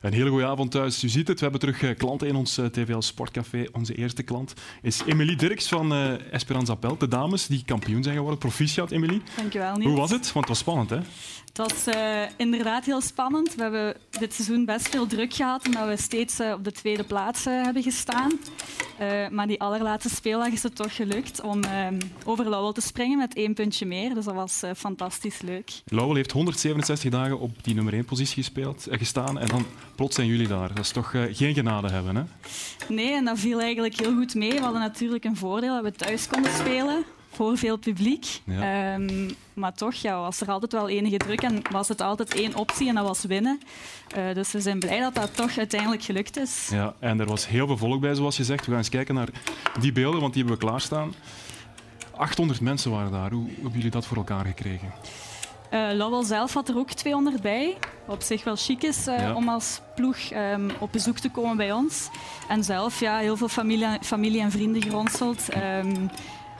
Een hele goede avond thuis. U ziet het, we hebben terug eh, klanten in ons eh, TVL Sportcafé. Onze eerste klant is Emilie Dirks van uh, Esperanza Pelt. De dames die kampioen zijn geworden. Proficiat, Emilie. Dankjewel, Niels. Hoe was het? Want het was spannend, hè? Het was uh, inderdaad heel spannend. We hebben dit seizoen best veel druk gehad omdat we steeds uh, op de tweede plaats uh, hebben gestaan. maar die allerlaatste speeldag is het toch gelukt om over Lowell te springen met één puntje meer. Dus dat was fantastisch leuk. Lowell heeft 167 dagen op die nummer één positie gespeeld, gestaan en dan plots zijn jullie daar. Dat is toch geen genade hebben, hè? Nee, en dat viel eigenlijk heel goed mee. We hadden natuurlijk een voordeel dat we thuis konden spelen voor veel publiek. Ja. Um, maar toch ja, was er altijd wel enige druk en was het altijd één optie en dat was winnen. Uh, dus we zijn blij dat dat toch uiteindelijk gelukt is. Ja, en er was heel veel volk bij, zoals je zegt. We gaan eens kijken naar die beelden, want die hebben we klaarstaan. 800 mensen waren daar. Hoe hebben jullie dat voor elkaar gekregen? Uh, Lowell zelf had er ook 200 bij. Wat op zich wel chic is uh, ja. om als ploeg um, op bezoek te komen bij ons. En zelf ja, heel veel familie, familie en vrienden geronseld. Um,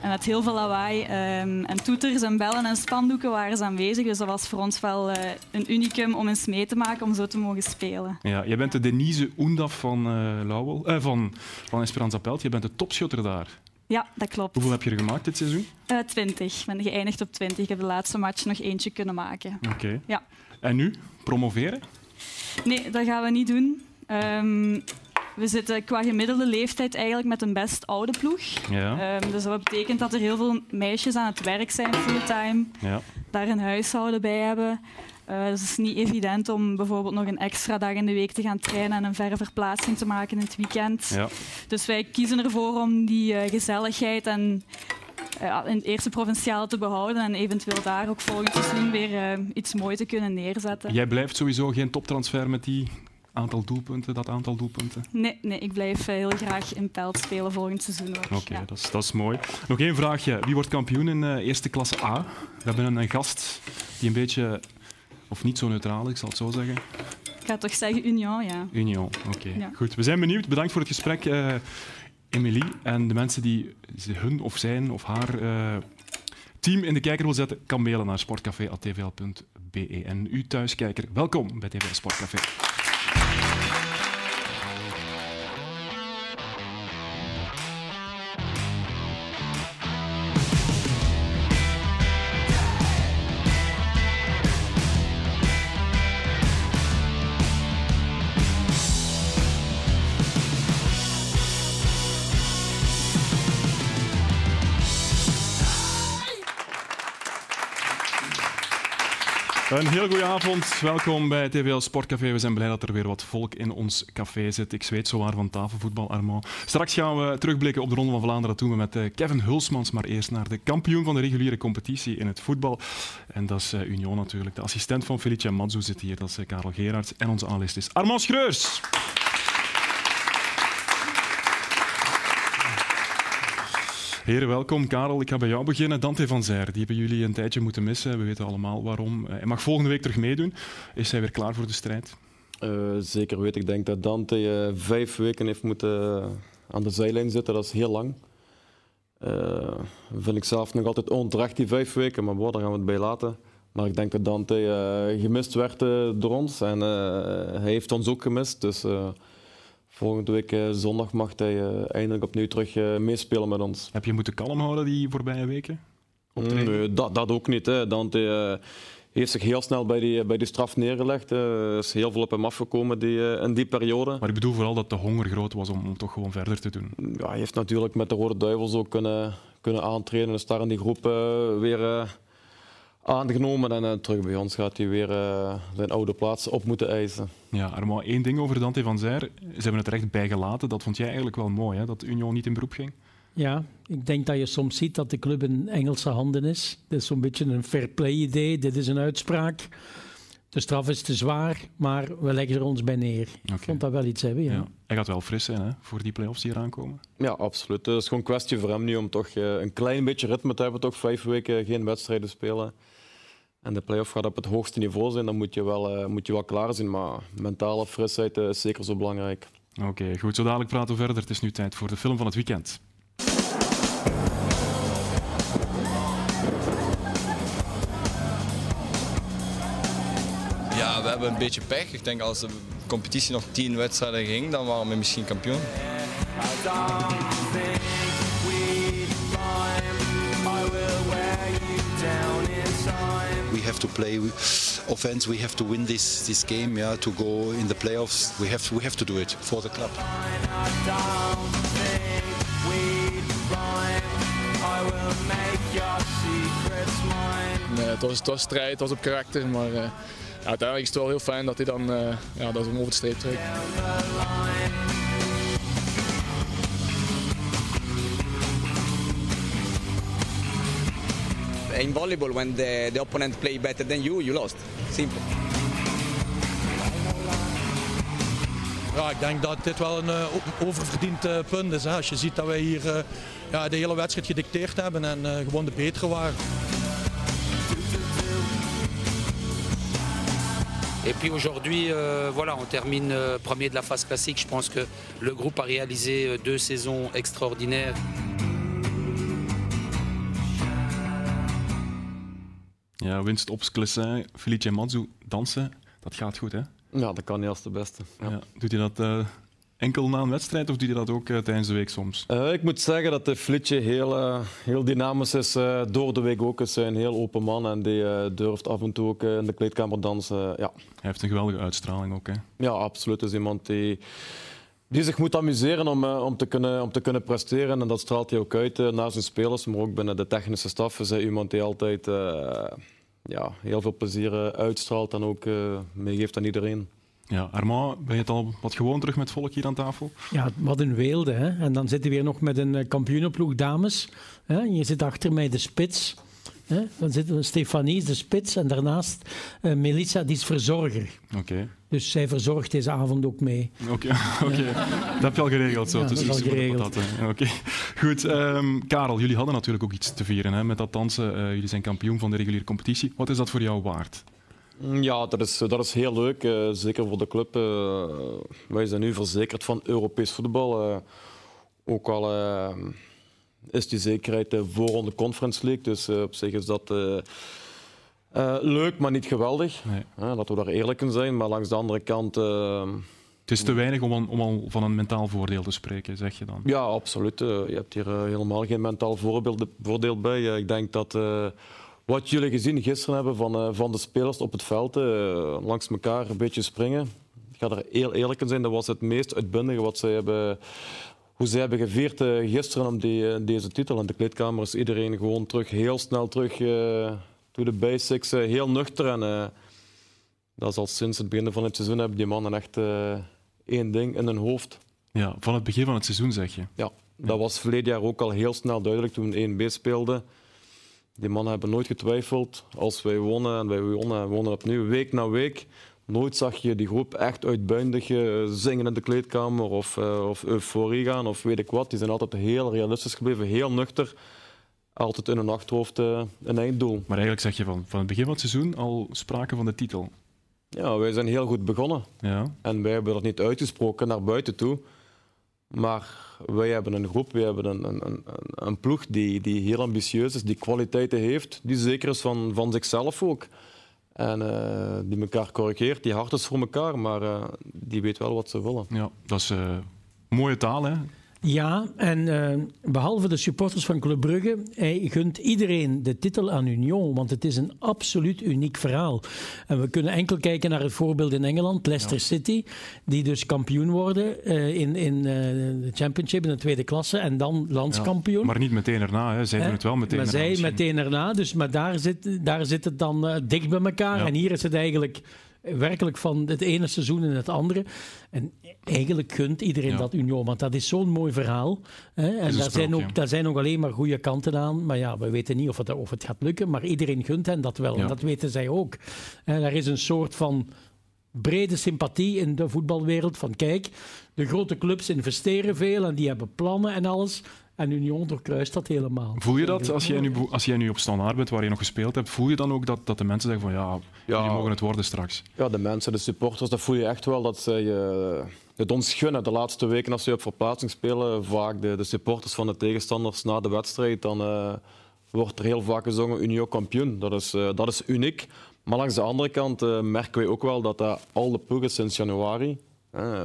en met heel veel lawaai um, en toeters en bellen en spandoeken waren ze aanwezig. Dus dat was voor ons wel uh, een unicum om eens mee te maken om zo te mogen spelen. Ja, jij bent de Denise Oendaf van, uh, van, van Esperanza Pelt. Je bent de topschutter daar. Ja, dat klopt. Hoeveel heb je er gemaakt dit seizoen? Uh, 20. Ik ben geëindigd op 20. Ik heb de laatste match nog eentje kunnen maken. Oké. Okay. Ja. En nu? Promoveren? Nee, dat gaan we niet doen. Um, we zitten qua gemiddelde leeftijd eigenlijk met een best oude ploeg. Ja. Um, dus dat betekent dat er heel veel meisjes aan het werk zijn fulltime, ja. daar een huishouden bij hebben. Uh, dus het is niet evident om bijvoorbeeld nog een extra dag in de week te gaan trainen en een verre verplaatsing te maken in het weekend. Ja. Dus wij kiezen ervoor om die uh, gezelligheid en uh, in het eerste provinciaal te behouden en eventueel daar ook volgend seizoen weer iets moois te kunnen neerzetten. Jij blijft sowieso geen toptransfer met die aantal doelpunten, dat aantal doelpunten? Nee, nee ik blijf eh, heel graag in Pelt spelen volgend seizoen. Oké, okay, dat, is, dat is mooi. Nog één vraagje. Wie wordt kampioen in eerste klasse A? We hebben een, een, gast die een beetje, of niet zo neutraal ik zal het zo zeggen. Ik ga toch zeggen Union, ja. Union, oké. Okay. Ja. Goed, we zijn benieuwd. Bedankt voor het gesprek, uh, Emilie. En de mensen die hun of zijn of haar team in de kijker wil zetten, kan mailen naar sportcafé.tvl.be. En u thuiskijker, welkom bij TVL Sportcafé. Een heel goede avond. Welkom bij TVL Sportcafé. We zijn blij dat er weer wat volk in ons café zit. Ik zweet zowaar van tafelvoetbal, Armand. Straks gaan we terugblikken op de Ronde van Vlaanderen. Dat doen we met eh, Kevin Hulsmans. Maar eerst naar de kampioen van de reguliere competitie in het voetbal. En dat is eh, Union natuurlijk. De assistent van Felicia Mazzu zit hier. Dat is eh, Karel Gerards. En onze analist is Armand Schreurs. Heren, welkom. Karel, ik ga bij jou beginnen. Dante van Zijr, die hebben jullie een tijdje moeten missen. We weten allemaal waarom. Hij mag volgende week terug meedoen. Is hij weer klaar voor de strijd? Uh, zeker weet ik denk dat Dante uh, vijf weken heeft moeten aan de zijlijn zitten. Dat is heel lang. Uh, vind ik zelf nog altijd onterecht, die vijf weken. Maar boah, daar gaan we het bij laten. Maar ik denk dat Dante gemist werd door ons. En hij heeft ons ook gemist. Dus Volgende week uh, zondag mag hij uh, eindelijk opnieuw terug uh, meespelen met ons. Heb je moeten kalm houden die voorbije weken? Nee, dat, dat ook niet. Hè. Dante heeft zich heel snel bij die, bij die straf neergelegd. Er is heel veel op hem afgekomen die, in die periode. Maar ik bedoel vooral dat de honger groot was om, om toch gewoon verder te doen. Ja, hij heeft natuurlijk met de Rode Duivels ook kunnen, kunnen aantreden. Dus daar in die groep weer aangenomen. En uh, terug bij ons gaat hij weer uh, zijn oude plaats op moeten eisen. Ja, Armand, één ding over Dante van Zijr. Ze hebben het er echt bij gelaten. Dat vond jij eigenlijk wel mooi, hè? dat Union niet in beroep ging? Ja, ik denk dat je soms ziet dat de club in Engelse handen is. Dit is zo'n beetje een fair play idee. Dit is een uitspraak. De straf is te zwaar, maar we leggen er ons bij neer. Okay. Ik vond dat wel iets hebben, ja. ja. Hij gaat wel fris zijn hè, voor die play-offs die eraan komen. Ja, absoluut. Het is gewoon een kwestie voor hem nu om toch uh, een klein beetje ritme te hebben. Toch vijf weken geen wedstrijden spelen en de play-off gaat op het hoogste niveau zijn, dan moet je wel, uh, moet je wel klaar zijn. Maar mentale frisheid uh, is zeker zo belangrijk. Oké, goed. Zo dadelijk praten we verder. Het is nu tijd voor de film van het weekend. Ja, we hebben een beetje pech. Ik denk als de competitie nog tien wedstrijden ging, dan waren we misschien kampioen. Have to play offense. We have to win this this game. Yeah, to go in the playoffs. We have we have to do it for the club. Nee, het, was, het was strijd, het was op karakter, maar uh, uiteindelijk is het wel heel fijn dat hij dan uh, ja, dat we hem over de streep trekt. In volleyball, when the, the opponent play better than you, you lost. Simple. Ja, ik denk dat dit wel een uh, oververdiend uh, punt is. Hè. Als je ziet dat wij hier uh, ja, de hele wedstrijd gedicteerd hebben en gewoon de betere waren. Et puis aujourd'hui, euh, voilà, on termine euh, premier de la phase classique. Je pense que le groupe a réalisé euh, deux saisons extraordinaires. Ja, winst op Sclessin, Felice Mazzu, dansen, dat gaat goed, hè? Ja, dat kan niet als de beste. Ja. Ja, doet hij dat uh, enkel na een wedstrijd of doet hij dat ook uh, tijdens de week soms? Uh, ik moet zeggen dat de Flitje heel, heel dynamisch is. door de week ook is een heel open man en die durft af en toe ook in de kleedkamer dansen. ja. Hij heeft een geweldige uitstraling ook, hè? Ja, absoluut. is iemand die die zich moet amuseren om, om, te kunnen, om te kunnen presteren. En dat straalt hij ook uit uh, naar zijn spelers, maar ook binnen de technische staf. Is hij iemand die altijd uh, ja, heel veel plezier uitstraalt en ook uh, meegeeft aan iedereen. Ja, Armand, ben je het al wat gewoon terug met volk hier aan tafel? Ja, wat een weelde. Hè? En dan zitten we weer nog met een kampioenenploeg dames. Hè? Je zit achter mij de spits. Hè? Dan zitten we Stefanie, de spits, en daarnaast uh, Melissa, die is verzorger. Oké. Dus zij verzorgt deze avond ook mee. Oké, okay. ja. dat heb je al geregeld. Zo, ja, dat is al geregeld. Oké, goed. Um, Karel, jullie hadden natuurlijk ook iets te vieren hè, met dat dansen. Uh, jullie zijn kampioen van de reguliere competitie. Wat is dat voor jou waard? Ja, dat is, dat is heel leuk. Uh, zeker voor de club. wij zijn nu verzekerd van Europees voetbal. ook al is die zekerheid voor de Conference League. Dus uh, op zich is dat uh, leuk, maar niet geweldig. Nee. laten we daar eerlijk in zijn. Maar langs de andere kant. het is te weinig om, om, al van een mentaal voordeel te spreken, zeg je dan? Ja, absoluut. je hebt hier helemaal geen mentaal voordeel bij. ik denk dat wat jullie gezien gisteren hebben van, van de spelers op het veld, langs elkaar een beetje springen. Ik ga er heel eerlijk in zijn, dat was het meest uitbundige wat ze hebben hoe ze hebben gevierd uh, gisteren om die, uh, deze titel. In de kleedkamer is iedereen gewoon terug, heel snel terug uh, to the basics, heel nuchter. En dat is al sinds het begin van het seizoen hebben die mannen echt één ding in hun hoofd. Ja, van het begin van het seizoen zeg je? Ja, dat was verleden jaar ook al heel snel duidelijk toen we 1B speelden. Die mannen hebben nooit getwijfeld. Als wij wonnen en wij wonnen en wonnen opnieuw, week na week, Nooit zag je die groep echt uitbundig eh, zingen in de kleedkamer of, uh, of euforie gaan of weet ik wat. Die zijn altijd heel realistisch gebleven, heel nuchter. Altijd in hun achterhoofd uh, een einddoel. Maar eigenlijk zeg je van, van het begin van het seizoen al sprake van de titel. Ja, wij zijn heel goed begonnen. Ja. En wij hebben dat niet uitgesproken naar buiten toe. Maar wij hebben een groep, wij hebben een, een, een, een ploeg die, die heel ambitieus is, die kwaliteiten heeft, die zeker is van, van zichzelf ook. En uh, die elkaar corrigeert, die hard is voor elkaar, maar uh, die weet wel wat ze willen. Ja, dat is uh, mooie taal, hè? Ja, en uh, behalve de supporters van Club Brugge, hij gunt iedereen de titel aan Union, want het is een absoluut uniek verhaal. En we kunnen enkel kijken naar het voorbeeld in Engeland, Leicester ja. City, die dus kampioen worden uh, in, in uh, de Championship in de tweede klasse en dan landskampioen. Ja, maar niet meteen erna, hè. zij doen het wel meteen maar erna. zij meteen erna, dus, maar daar zit, daar zit het dan dicht bij elkaar. Ja. En hier is het eigenlijk werkelijk van het ene seizoen in het andere. En eigenlijk gunt iedereen ja. dat Union, want dat is zo'n mooi verhaal. Hè? En daar zijn, ook, daar zijn ook alleen maar goede kanten aan. Maar ja, we weten niet of het, of het gaat lukken, maar iedereen gunt hen dat wel. Ja. En dat weten zij ook. En er is een soort van brede sympathie in de voetbalwereld van kijk, de grote clubs investeren veel en die hebben plannen en alles. En Union doorkruist dat helemaal. Voel je dat als jij nu, als jij nu op standaard bent waar je nog gespeeld hebt, voel je dan ook dat, dat de mensen zeggen van ja, ja jullie mogen het worden straks? Ja, de mensen, de supporters, dat voel je echt wel dat zij uh, het ons gunnen. De laatste weken als ze op verplaatsing spelen, vaak de, de supporters van de tegenstanders na de wedstrijd, dan uh, wordt er heel vaak gezongen Union kampioen. Dat is, uh, dat is uniek. Maar langs de andere kant uh, merken wij ook wel dat uh, al de ploegen sinds januari,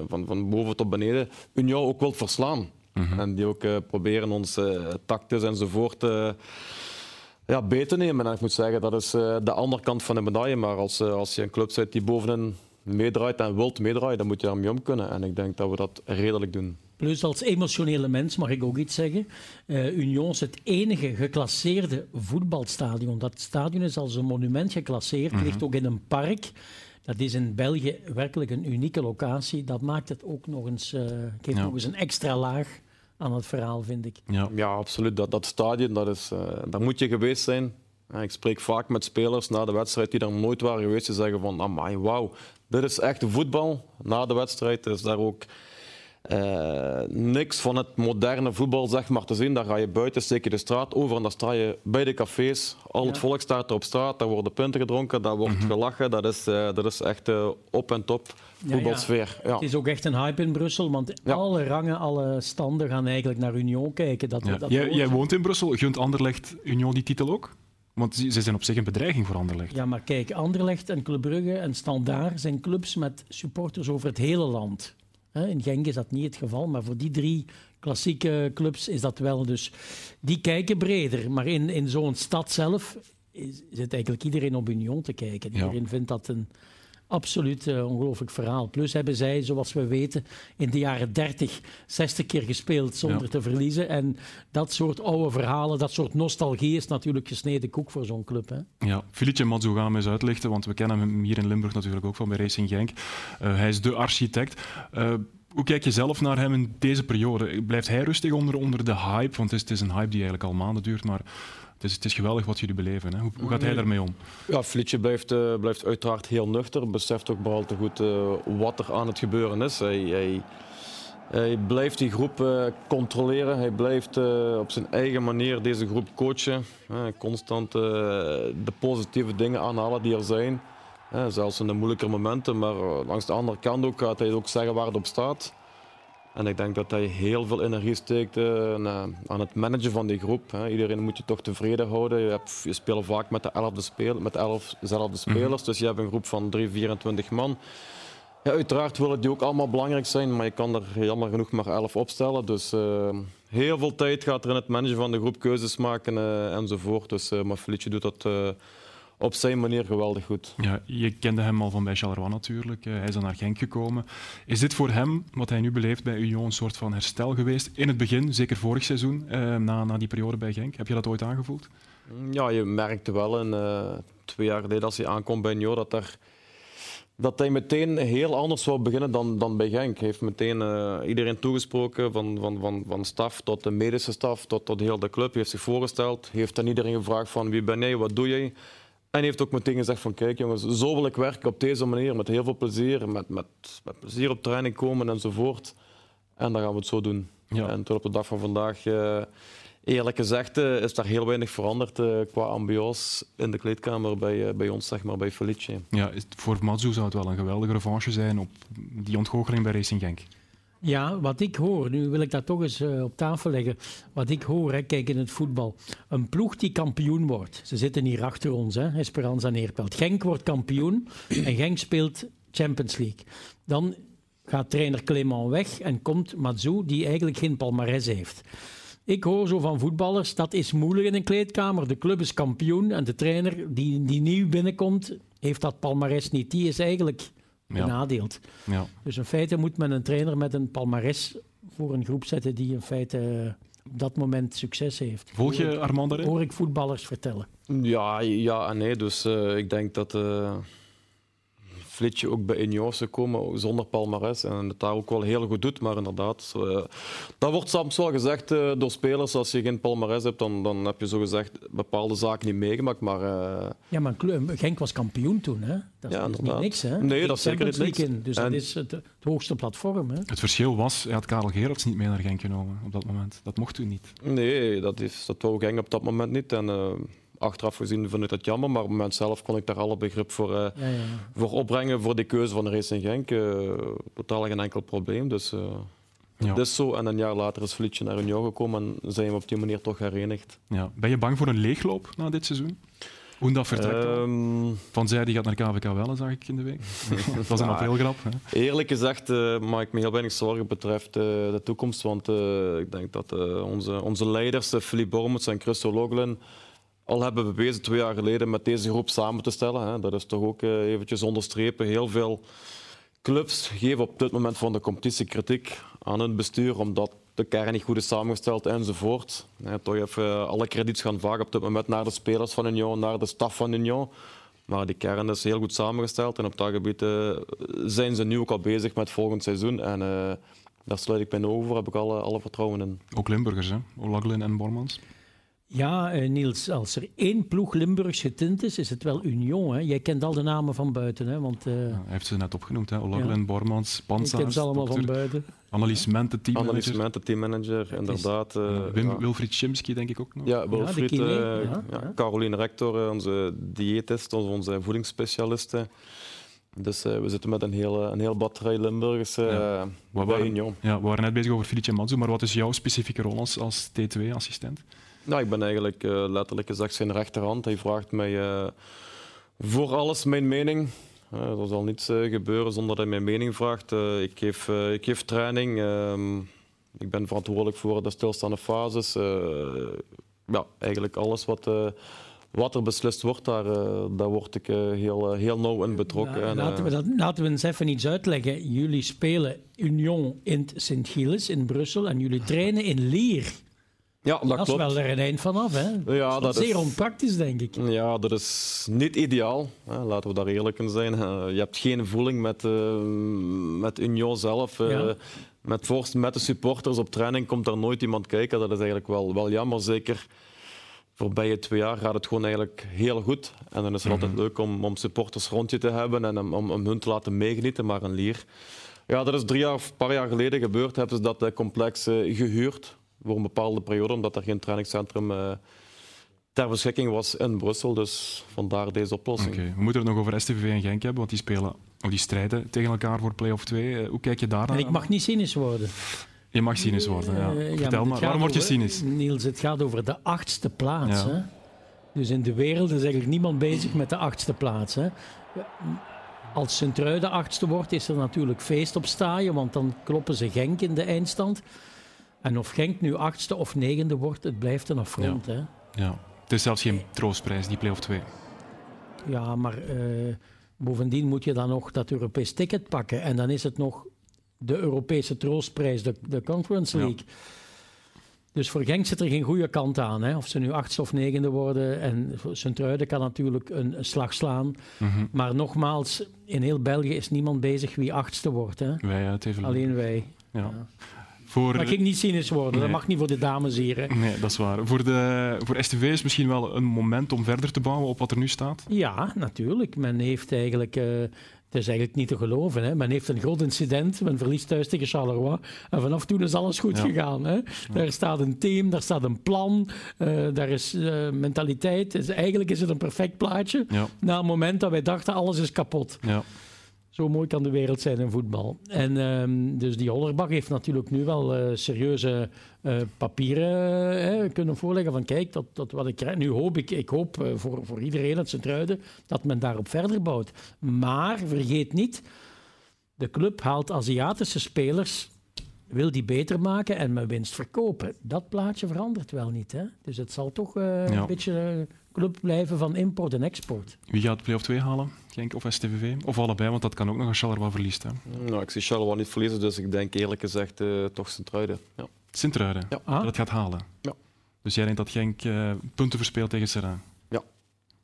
van, van boven tot beneden, Union ook wil verslaan. Mhm. En die ook proberen ons tactisch enzovoort ja, beter nemen. En ik moet zeggen, dat is de andere kant van de medaille. Maar als, als je een club zit die bovenin meedraait en wilt meedraaien, dan moet je daarmee om kunnen. En ik denk dat we dat redelijk doen. Plus als emotionele mens mag ik ook iets zeggen. Uh, Union is het enige geclasseerde voetbalstadion. Dat stadion is als een monument geclasseerd, mm ligt ook in een park. Dat is in België werkelijk een unieke locatie. Dat maakt het ook nog eens, uh, geeft nog eens een extra laag aan het verhaal, vind ik. Ja, ja absoluut. Dat, dat stadion, dat is, uh, daar moet je geweest zijn. Ik spreek vaak met spelers na de wedstrijd die daar nooit waren geweest. Die zeggen van, amai, wauw, dit is echt voetbal. Na de wedstrijd is daar ook uh, niks van het moderne voetbal zeg maar, te zien. Daar ga je buiten, steek je de straat over en dan sta je bij de cafés. Al het volk staat er op straat, daar worden punten gedronken, daar wordt mhm. gelachen. Dat is, uh, dat is echt uh, op en top voetbalsfeer. Ja, Het is ook echt een hype in Brussel, want alle rangen, alle standen gaan eigenlijk naar Union kijken. Dat, dat jij, jij, woont in Brussel, gunt Anderlecht Union die titel ook? Want ze zijn op zich een bedreiging voor Anderlecht. Ja, maar kijk, Anderlecht en Club Brugge en Standaard zijn clubs met supporters over het hele land. In Genk is dat niet het geval, maar voor die drie klassieke clubs is dat wel. Dus die kijken breder. Maar in, in zo'n stad zelf zit eigenlijk iedereen op Union te kijken. Iedereen vindt dat een absoluut uh, ongelooflijk verhaal. Plus hebben zij, zoals we weten, in de jaren 30 60 keer gespeeld zonder te verliezen. En dat soort oude verhalen, dat soort nostalgie is natuurlijk gesneden koek voor zo'n club. Hè? Ja, Felice Mazzu gaan we eens uitlichten, want we kennen hem hier in Limburg natuurlijk ook van bij Racing Genk. Uh, hij is de architect. Uh, hoe kijk je zelf naar hem in deze periode? Blijft hij rustig onder, onder de hype? Want het is, het is een hype die eigenlijk al maanden duurt, maar het is, het is geweldig wat jullie beleven. Hè? Hoe, hoe, gaat hij daarmee om? Ja, Flitje blijft, uh, blijft uiteraard heel nuchter. Beseft ook vooral te goed uh, wat er aan het gebeuren is. Hij, hij, hij blijft die groep uh, controleren. Hij blijft op zijn eigen manier deze groep coachen. constant de positieve dingen aanhalen die er zijn. zelfs in de moeilijke momenten. Maar langs de andere kant ook gaat hij ook zeggen waar het op staat. En ik denk dat hij heel veel energie steekt uh, aan het managen van die groep. Hè. Iedereen moet je toch tevreden houden. Je, hebt, je speelt vaak met de elfde speel, met elfzelfde spelers, mhm. dus je hebt een groep van 3, 24 man. Ja, uiteraard willen die ook allemaal belangrijk zijn, maar je kan er jammer genoeg maar 11 opstellen. Dus uh, heel veel tijd gaat er in het managen van de groep, keuzes maken uh, enzovoort. Dus, maar Felice doet dat op zijn manier geweldig goed. Ja, je kende hem al van bij Charleroi natuurlijk. Eh, hij is dan naar Genk gekomen. Is dit voor hem, wat hij nu beleeft bij Union, een soort van herstel geweest? In het begin, zeker vorig seizoen, eh, na, na die periode bij Genk. Heb je dat ooit aangevoeld? Ja, je merkte wel in, uh, twee jaar geleden als hij aankomt bij Union dat, er, dat hij meteen heel anders zou beginnen dan, dan bij Genk. Hij heeft meteen iedereen toegesproken, van, van, van, van staf tot de medische staf, tot, tot heel de club. Hij heeft zich voorgesteld, heeft aan iedereen gevraagd van wie ben jij, wat doe jij? En heeft ook meteen gezegd van kijk jongens, zo wil ik werken op deze manier, met heel veel plezier, met, met, met plezier op training komen enzovoort. En dan gaan we het zo doen. Ja. En tot op de dag van vandaag, uh, eerlijk gezegd, uh, is daar heel weinig veranderd uh, qua ambiance in de kleedkamer bij, bij ons, zeg maar, bij Felice. Ja, voor Matsu zou het wel een geweldige revanche zijn op die ontgoocheling bij Racing Genk. Ja, wat ik hoor, nu wil ik dat toch eens uh, op tafel leggen. Wat ik hoor, hè, kijk in het voetbal. Een ploeg die kampioen wordt. Ze zitten hier achter ons, hè, Esperanza Neerpelt. Genk wordt kampioen en Genk speelt Champions League. Dan gaat trainer Clément weg en komt Mazou, die eigenlijk geen palmarès heeft. Ik hoor zo van voetballers, dat is moeilijk in een kleedkamer. De club is kampioen en de trainer die, die nieuw binnenkomt, heeft dat palmarès niet. Die is eigenlijk benadeeld. Ja. Dus in feite moet men een trainer met een palmares voor een groep zetten die in feite eh, op dat moment succes heeft. Volg je Armand daarin? Hoor ik voetballers vertellen. Ja, ja en nee. Dus uh, ik denk dat... Uh flitsje ook bij Ineos komen zonder palmares. En het daar ook wel heel goed doet. Maar inderdaad, uh, dat wordt soms wel gezegd uh, door spelers. Als je geen palmares hebt, dan, dan heb je zo gezegd bepaalde zaken niet meegemaakt. Maar, uh... Ja, maar Genk was kampioen toen. Hè? Dat is, ja, niet niks. Hè? Nee, dat is zeker niet niks. In, dus en... dat is het, het, hoogste platform. Hè? Het verschil was, hij had Karel Gerards niet mee naar Genk genomen op dat moment. Dat mocht u niet. Nee, dat, is, dat wou Genk op dat moment niet. En, achteraf gezien vind ik dat jammer, maar op het moment zelf kon ik daar alle begrip voor, uh, ja, ja. voor opbrengen voor de keuze van de race in Genk. Uh, totaal geen enkel probleem. Dus uh, ja. het is zo. En een jaar later is Vlietje naar Union gekomen en zijn we op die manier toch herenigd. Ja. Ben je bang voor een leegloop na dit seizoen? Hoe dat vertrekt um, Van zij die gaat naar KVK wel, zag ik in de week. dat was een aprilgrap. Hè? Eerlijk gezegd uh, maak ik me heel weinig zorgen betreft uh, de toekomst. Want uh, ik denk dat onze, onze leiders, Philippe Bormets en Christo Loglen, al hebben bewezen twee jaar geleden met deze groep samen te stellen. Hè. Dat is toch ook eventjes onderstrepen. Heel veel clubs geven op dit moment van de competitie kritiek aan hun bestuur, omdat de kern niet goed is samengesteld enzovoort. Toch even alle krediet gaan vaak op dit moment naar de spelers van Union, naar de staf van Union. Maar die kern is heel goed samengesteld en op dat gebied uh, zijn ze nu ook al bezig met volgend seizoen. En daar sluit ik mijn ogen voor, heb ik alle, alle vertrouwen in. Ook Limburgers, hè? Olaglin en Bormans? Ja, uh, Niels, als er één ploeg Limburgs getint is, is het wel Union. Hè? Jij kent al de namen van buiten. Hè? Want, uh... ja, hij heeft ze net opgenoemd. Olaglin, ja. Bormans, Pansa. Ik ken ze allemaal van buiten. Annelies Mente, teammanager. Annelies Mente, teammanager, inderdaad. Uh, Wim, ja. Wilfried Schimski, denk ik ook nog. Ja, Wilfried. Ja, Caroline Rector, onze diëtist, onze voedingsspecialiste. Dus we zitten met een hele, een heel batterij Limburgers uh, ja. bij Union. Ja, we waren net bezig over Felice Mazzu, maar wat is jouw specifieke rol als, als T2-assistent? Nou, ik ben eigenlijk uh, letterlijk gezegd zijn rechterhand. Hij vraagt mij uh, voor alles mijn mening. Uh, er zal niets gebeuren zonder dat hij mijn mening vraagt. ik, geef, ik geef training. Ehm, ik ben verantwoordelijk voor de stilstaande fases. ja, eigenlijk alles wat, wat er beslist wordt, daar, daar word ik heel, heel nauw in betrokken. Nou, laten, we dat, laten we eens even iets uitleggen. Jullie spelen Union in Sint-Gilles in Brussel en jullie trainen in Lier. Ja, dat, dat klopt. is wel er een eind vanaf. Hè? Ja, dat, is zeer onpraktisch, denk ik. Ja, dat is niet ideaal. Hè. Laten we daar eerlijk in zijn. Je hebt geen voeling met, uh, met Union zelf. Uh, ja. met, met de supporters op training komt er nooit iemand kijken. Dat is eigenlijk wel, wel jammer. Zeker voorbije twee jaar gaat het gewoon eigenlijk heel goed. En dan is het mm -hmm. altijd leuk om, om supporters rond je te hebben en om, om, hun te laten meegenieten. Maar een lier... Ja, dat is drie jaar, een paar jaar geleden gebeurd. Hebben ze dat complex gehuurd voor een bepaalde periode, omdat er geen trainingscentrum uh, ter beschikking was in Brussel. Dus vandaar deze oplossing. Okay. We moeten het nog over STVV en Genk hebben, want die spelen of die strijden tegen elkaar voor play-off 2. Uh, eh, hoe kijk je daar naar? ik mag niet cynisch worden. Je mag cynisch worden, ja. Uh, Vertel ja, maar, waarom word je cynisch? Niels, het gaat over de achtste plaats. Ja. Hè? Dus in de wereld is eigenlijk niemand bezig met de achtste plaats. Hè? Als Sint-Truiden achtste wordt, is er natuurlijk feest op staaien, want dan kloppen ze Genk in de eindstand. En of Genk nu achtste of negende wordt, het blijft een affront. Ja. Hè? ja. Het is zelfs geen troostprijs, die play-off 2. Ja, maar uh, bovendien moet je dan nog dat Europees ticket pakken. En dan is het nog de Europese troostprijs, de, de Conference League. Ja. Dus voor Genk zit er geen goede kant aan. Hè? Of ze nu achtste of negende worden. En Sint-Truiden kan natuurlijk een, een slag slaan. Mm -hmm. Maar nogmaals, in heel België is niemand bezig wie achtste wordt. Hè? Wij uit Alleen wij. Ja. ja. Voor... Maar ik niet cynisch worden, nee. dat mag niet voor de dames hier. Hè. Nee, dat is waar. Voor, de, voor STV is misschien wel een moment om verder te bouwen op wat er nu staat? Ja, natuurlijk. Men heeft eigenlijk... Uh, het is eigenlijk niet te geloven. Hè. Men heeft een groot incident. Men verliest thuis tegen Charleroi. En vanaf toen is alles goed ja. gegaan. Hè. Ja. Daar staat een team, daar staat een plan, uh, daar is uh, mentaliteit. Dus eigenlijk is het een perfect plaatje. Ja. Na het moment dat wij dachten, alles is kapot. Ja. Zo mooi kan de wereld zijn in voetbal. En um, dus die Hollerbach heeft natuurlijk nu wel uh, serieuze uh, papieren uh, kunnen voorleggen. Van kijk, dat, dat wat ik krijg. Nu hoop ik, ik hoop voor, voor iedereen het Sint-Truiden dat men daarop verder bouwt. Maar vergeet niet, de club haalt Aziatische spelers, wil die beter maken en met winst verkopen. Dat plaatje verandert wel niet. Hè? Dus het zal toch ja. een beetje club blijven van import en export. Wie gaat play-off 2 halen? Genk of STVV? Of allebei, want dat kan ook nog als Charleroi verliest. Hè? Nou, ik zie Charleroi niet verliezen, dus ik denk eerlijk gezegd uh, toch Sint-Truiden. Ja. Sint-Truiden? Ja. Ah. Dat gaat halen? Ja. Dus jij denkt dat Genk uh, punten verspeelt tegen Serrain? Ja.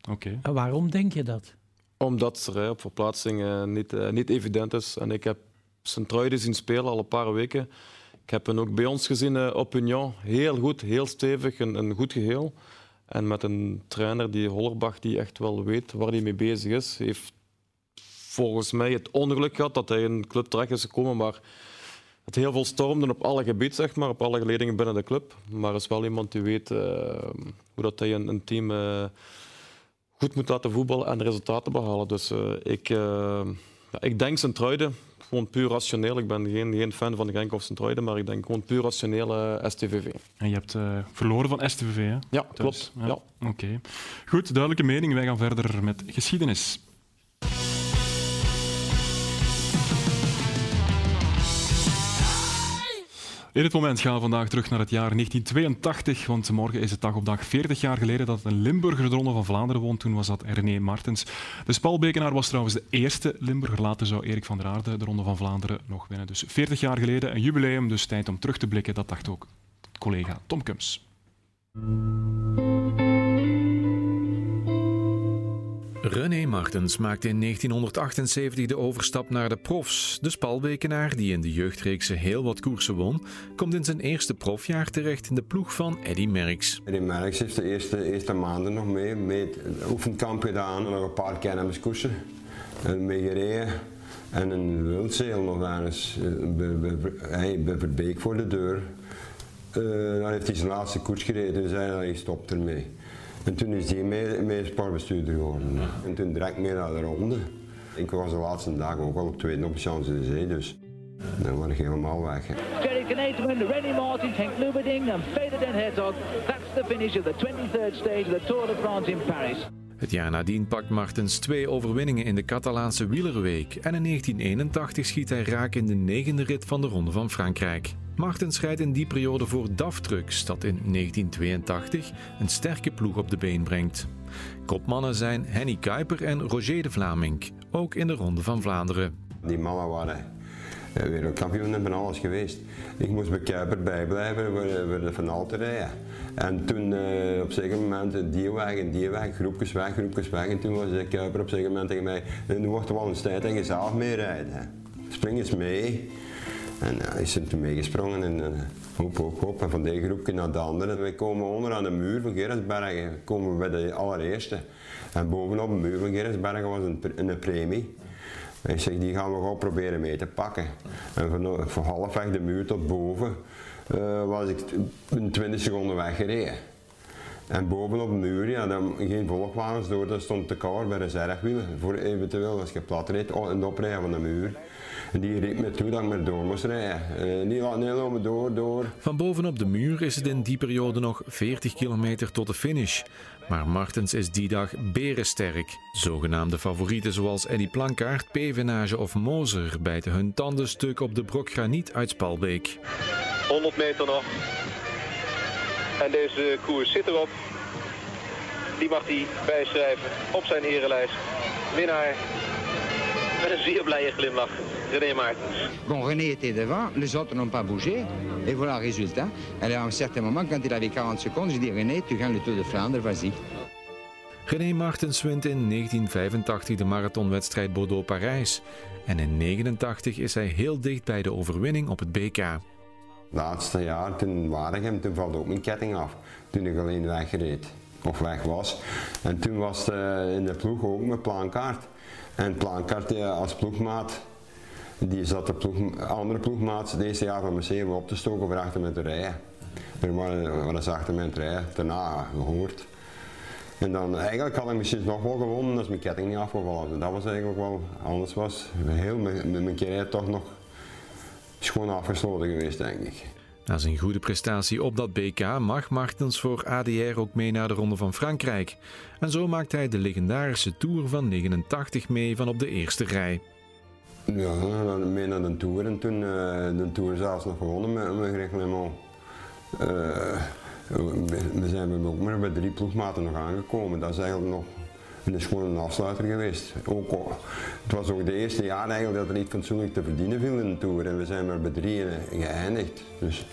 Oké. Okay. En waarom denk je dat? Omdat Serrain op verplaatsing uh, niet, niet evident is. En ik heb Sint-Truiden zien spelen al een paar weken. Ik heb hen ook bij ons gezien op Union. Heel goed, heel stevig, een, een goed geheel. En met een trainer, die Hollerbach, die echt wel weet waar hij mee bezig is, heeft volgens mij het ongeluk gehad dat hij in een club terecht is gekomen, maar het heel veel stormde op alle gebieden, zeg maar, op alle geledingen binnen de club. Maar is wel iemand die weet uh, hoe dat hij een, een team uh, goed moet laten voetballen en resultaten behalen. Dus uh, ik, ik denk zijn truiden gewoon puur rationeel. Ik ben geen, geen fan van de Genk of sint maar ik denk gewoon puur rationeel STVV. En je hebt verloren van STVV, hè? Ja, klopt. Ja. Oké. Goed, duidelijke mening. Wij gaan verder met geschiedenis. In dit moment gaan we vandaag terug naar het jaar 1982, want morgen is het dag op dag 40 jaar geleden dat een Limburger de Ronde van Vlaanderen won. Toen was dat René Martens. De Spalbekenaar was trouwens de eerste Limburger. Later zou Erik van der Aarde de Ronde van Vlaanderen nog winnen. Dus 40 jaar geleden, een jubileum, dus tijd om terug te blikken. Dat dacht ook collega Tom Kums. René Martens maakte in 1978 de overstap naar de profs. De Spalbekenaar, die in de jeugdreekse heel wat koersen won, komt in zijn eerste profjaar terecht in de ploeg van Eddy Merckx. Eddy Merckx heeft de eerste, eerste maanden nog mee, mee oefenkamp gedaan en nog een paar kenniskoersen. En mee gereden. En een wildzeel nog ergens bij, bij Verbeek voor de deur. Uh, dan heeft hij zijn laatste koers gereden, dus hij stopt ermee. En toen is hij mee, mee sportbestuurder geworden. En toen direct mee naar de ronde. Ik was de laatste dagen ook al op tweede op Champs-Élysées, dus dan word ik helemaal weg. Jerry Kneteman, Rennie Martin, Henk Lubeding en Feder den Hertog. That's the finish of the 23rd stage of the Tour de France in Paris. Het jaar nadien pakt Martens twee overwinningen in de Catalaanse wielerweek en in 1981 schiet hij raak in de negende rit van de Ronde van Frankrijk. Martens rijdt in die periode voor DAF Trucks, dat in 1982 een sterke ploeg op de been brengt. Kopmannen zijn Henny Kuiper en Roger de Vlaming, ook in de Ronde van Vlaanderen. Die mannen waren eh, wereldkampioen en van alles geweest. Ik moest bij Kuiper bijblijven voor, de finale te rijden. En toen uh, op een zeker moment die weg en die weg, groepjes weg, groepjes weg. En toen was de Kuiper op een zeker moment tegen mij, nu wordt er wel eens tijd dat je zelf meerijden. Spring eens mee. En hij is er toen meegesprongen en uh, hop, hop, hop. En van die groepje naar de andere. Wij komen onder aan de muur van Gerritsbergen, komen we bij de allereerste. En bovenop de muur van Gerritsbergen was een, een premie. Ik zeg, die gaan we gewoon proberen mee te pakken. En van, van halfweg de muur tot boven uh, was ik een 20 seconden weggereden. En bovenop de muur, ja, dan geen volgwagens door, daar stond de kar bij reservewielen. Voor eventueel als je plat reed, oh, en oprijden van de muur. En die riep me toe dat ik maar door moest rijden. Uh, niet laten nee, door, door. Van bovenop de muur is het in die periode nog 40 kilometer tot de finish. Maar Martens is die dag berensterk. Zogenaamde favorieten zoals Eddie Plankaart, Pevenage of Moser bijten hun tanden stuk op de brok graniet uit Spalbeek. 100 meter nog. En deze koers zit erop. Die mag hij bijschrijven op zijn erelijst. Winnaar met een zeer blije glimlach. René Martens. Bon, René était devant, les autres n'ont pas bougé. Et voilà le résultat. Et à un certain moment, quand il avait 40 secondes, je dis René, tu gagnes le Tour de Flandre, vas-y. René Martens wint in 1985 de marathonwedstrijd Bordeaux-Parijs. En in 1989 is hij heel dicht bij de overwinning op het BK. Laatste jaar, toen Waregem, toen valt ook mijn ketting af. Toen ik alleen wegreed, of weg was. En toen was het in de ploeg ook mijn plankaart. En plankaart als ploegmaat, die zat de ploeg, andere ploegmaat eerste jaar van mijn op te stoken voor achter me te rijden. Er waren ze achter mij te daarna gehoord. En dan eigenlijk had ik misschien nog wel gewonnen als mijn ketting niet afgevallen. Dat was eigenlijk wel, anders was heel mijn, mijn toch nog schoon afgesloten geweest, denk ik. Na zijn goede prestatie op dat BK mag Martens voor ADR ook mee naar de Ronde van Frankrijk. En zo maakt hij de legendarische Tour van 89 mee van op de eerste rij. Ja, mee naar de Tour en toen uh, de Tour zelfs nog gewonnen met, met Greg LeMond. Uh, we zijn ook maar bij drie ploegmaten nog aangekomen. Dat is eigenlijk nog dat is gewoon een afsluiter geweest. Ook, het was ook de eerste jaar eigenlijk dat er niet fatsoenlijk te verdienen viel in de Tour. En we zijn maar bij drieën geëindigd. Dus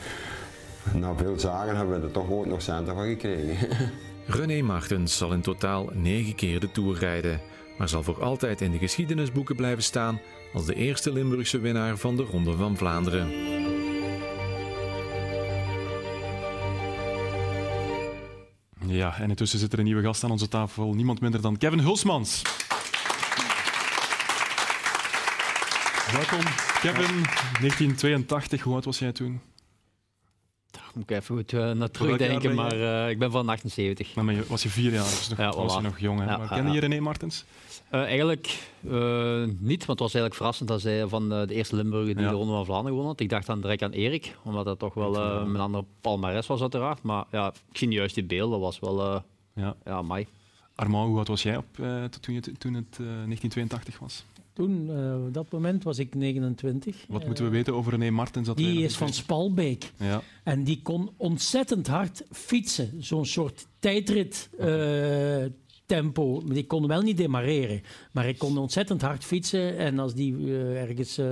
na veel zagen hebben we er toch ooit nog centen van gekregen. René Martens zal in totaal negen keer de Tour rijden. Maar zal voor altijd in de geschiedenisboeken blijven staan als de eerste Limburgse winnaar van de Ronde van Vlaanderen. Ja, en intussen zit er een nieuwe gast aan onze tafel. Niemand minder dan Kevin Hulsmans. Welkom, Kevin. 1982, hoe oud was jij toen? moet ik even goed uh, naar terugdenken, maar uh, ik ben van 78. Maar je, was je vier jaar, dus nog, ja, was je nog jong. Hè? Ja, maar kende je René Martens? Uh, eigenlijk niet, want het was eigenlijk verrassend dat zij van de eerste Limburger die de Ronde van Vlaanderen gewonnen had. Ik dacht dan direct aan Erik, omdat dat toch wel mijn andere palmares was uiteraard. Maar ja, ik zie juist die beelden, dat was wel ja. Ja, mij. Armand, hoe oud was jij op, toen, je, toen het 1982 was? Toen, uh, op dat moment was ik 29. Wat moeten we weten over René Martens? die is van Spalbeek. Ja. En die kon ontzettend hard fietsen. Zo'n soort tijdrit. Uh, tempo. Die kon wel niet demareren. Maar hij kon ontzettend hard fietsen. En als die uh, ergens uh,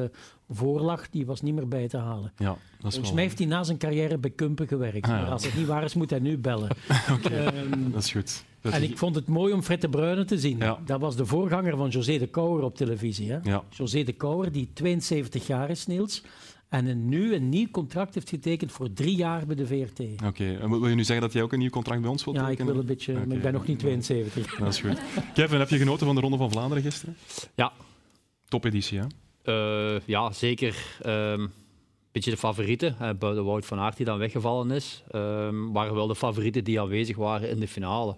voor lag, die was niet meer bij te halen. Ja, dat is Volgens mij heeft hij na zijn carrière bij Kumpen gewerkt. Ah, ja. Maar als het niet waar is, moet hij nu bellen. okay. um, dat is goed en ik vond het mooi om Fred de Bruyne te zien. Dat was de voorganger van José de Kouwer op televisie. Hè? José de Kouwer, die 72 jaar is, Niels. En een, nu een nieuw contract heeft getekend voor drie jaar bij de VRT. Oké, en wil je nu zeggen dat jij ook een nieuw contract bij ons wilt ja, tekenen? Ja, ik wil een beetje, maar ik ben nog niet 72. Dat is goed. Kevin, heb je genoten van de Ronde van Vlaanderen gisteren? Ja. Topeditie, hè? Uh, ja, zeker. Um, beetje de favorieten. Uh, buiten Wout van Aert die dan weggevallen is, um, waren wel de favorieten die aanwezig waren in de finale.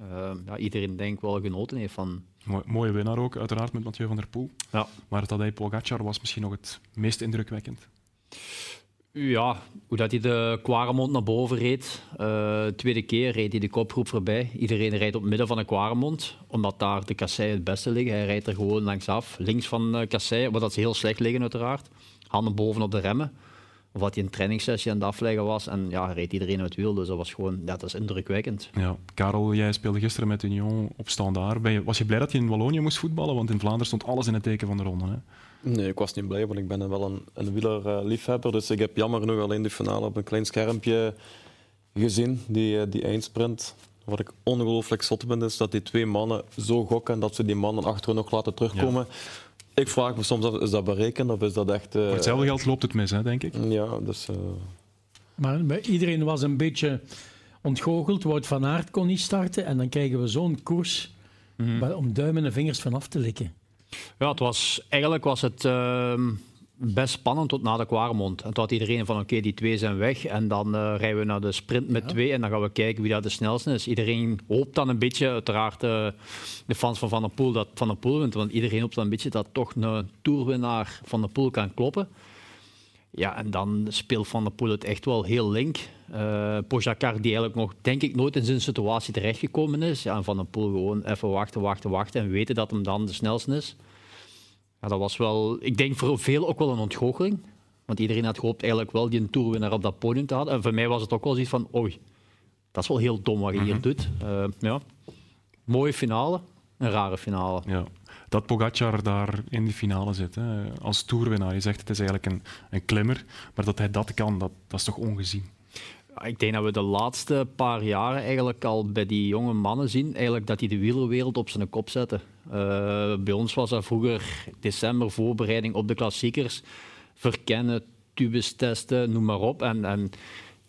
Uh, ja, iedereen denk wel genoten heeft van. Mooie winnaar ook, uiteraard met Mathieu van der Poel. Ja. Maar Tadej Pogacar was misschien nog het meest indrukwekkend. Ja, hoe dat hij de Quaremont naar boven reed. Uh, tweede keer reed hij de kopgroep voorbij. Iedereen rijdt op het midden van de Quaremont, omdat daar de kasseien het beste liggen. Hij rijdt er gewoon langsaf, links van de kasseien, wat dat ze heel slecht liggen uiteraard. Handen boven op de remmen. Of dat hij een trainingssessie aan het afleggen was. En ja, reed iedereen uit wiel. Dus dat was gewoon, ja, dat is indrukwekkend. Ja. Karel, jij speelde gisteren met Union op standaard. Was je blij dat je in Wallonië moest voetballen? Want in Vlaanderen stond alles in het teken van de ronde. Hè? Nee, ik was niet blij, want ik ben wel een, een wielerliefhebber. Dus ik heb jammer genoeg alleen de finale op een klein schermpje gezien, die, eh, die eindsprint. Wat ik ongelooflijk zot ben, is dat die twee mannen zo gokken dat ze die mannen achter nog laten terugkomen. Ik vraag me soms af, is dat berekend of is dat echt... Uh... Voor hetzelfde geld loopt het mis, hè, denk ik. Ja, dus... Uh... Maar iedereen was een beetje ontgoocheld. Wout van Aert kon niet starten en dan krijgen we zo'n koers mm -hmm. om duimen en vingers van af te likken. Ja, het was, eigenlijk was het... Uh best spannend tot na de Kwaremond. En toen had iedereen van oké, die twee zijn weg. En dan uh, rijden we naar de sprint met twee. En dan gaan we kijken wie dat de snelste is. Iedereen hoopt dan een beetje, uiteraard uh, de fans van Van der Poel, dat Van der Poel wint. Want iedereen hoopt dan een beetje dat toch een toerwinnaar Van der Poel kan kloppen. Ja, en dan speelt Van der Poel het echt wel heel link. Uh, die eigenlijk nog, denk ik, nooit in zijn situatie terechtgekomen is. Ja, en Van der Poel gewoon even wachten, wachten, wachten. En weten dat hem dan de snelste is. Ja, dat was wel, ik denk voor veel ook wel een ontgoocheling. Want iedereen had gehoopt eigenlijk wel die een toerwinnaar op dat podium te hadden. En voor mij was het ook wel zoiets van, oei, dat is wel heel dom wat je hier mhm. doet. Uh, ja. Mooie finale, een rare finale. Ja. Dat Pogacar daar in die finale zit, hè, als toerwinnaar. Je zegt het is eigenlijk een, een klimmer, maar dat hij dat kan, dat, dat is toch ongezien? Ik denk dat we de laatste paar jaren eigenlijk al bij die jonge mannen zien eigenlijk dat die de wielerwereld op zijn kop zetten. Uh, bij ons was dat vroeger december voorbereiding op de klassiekers. Verkennen, tubes testen, noem maar op. En, en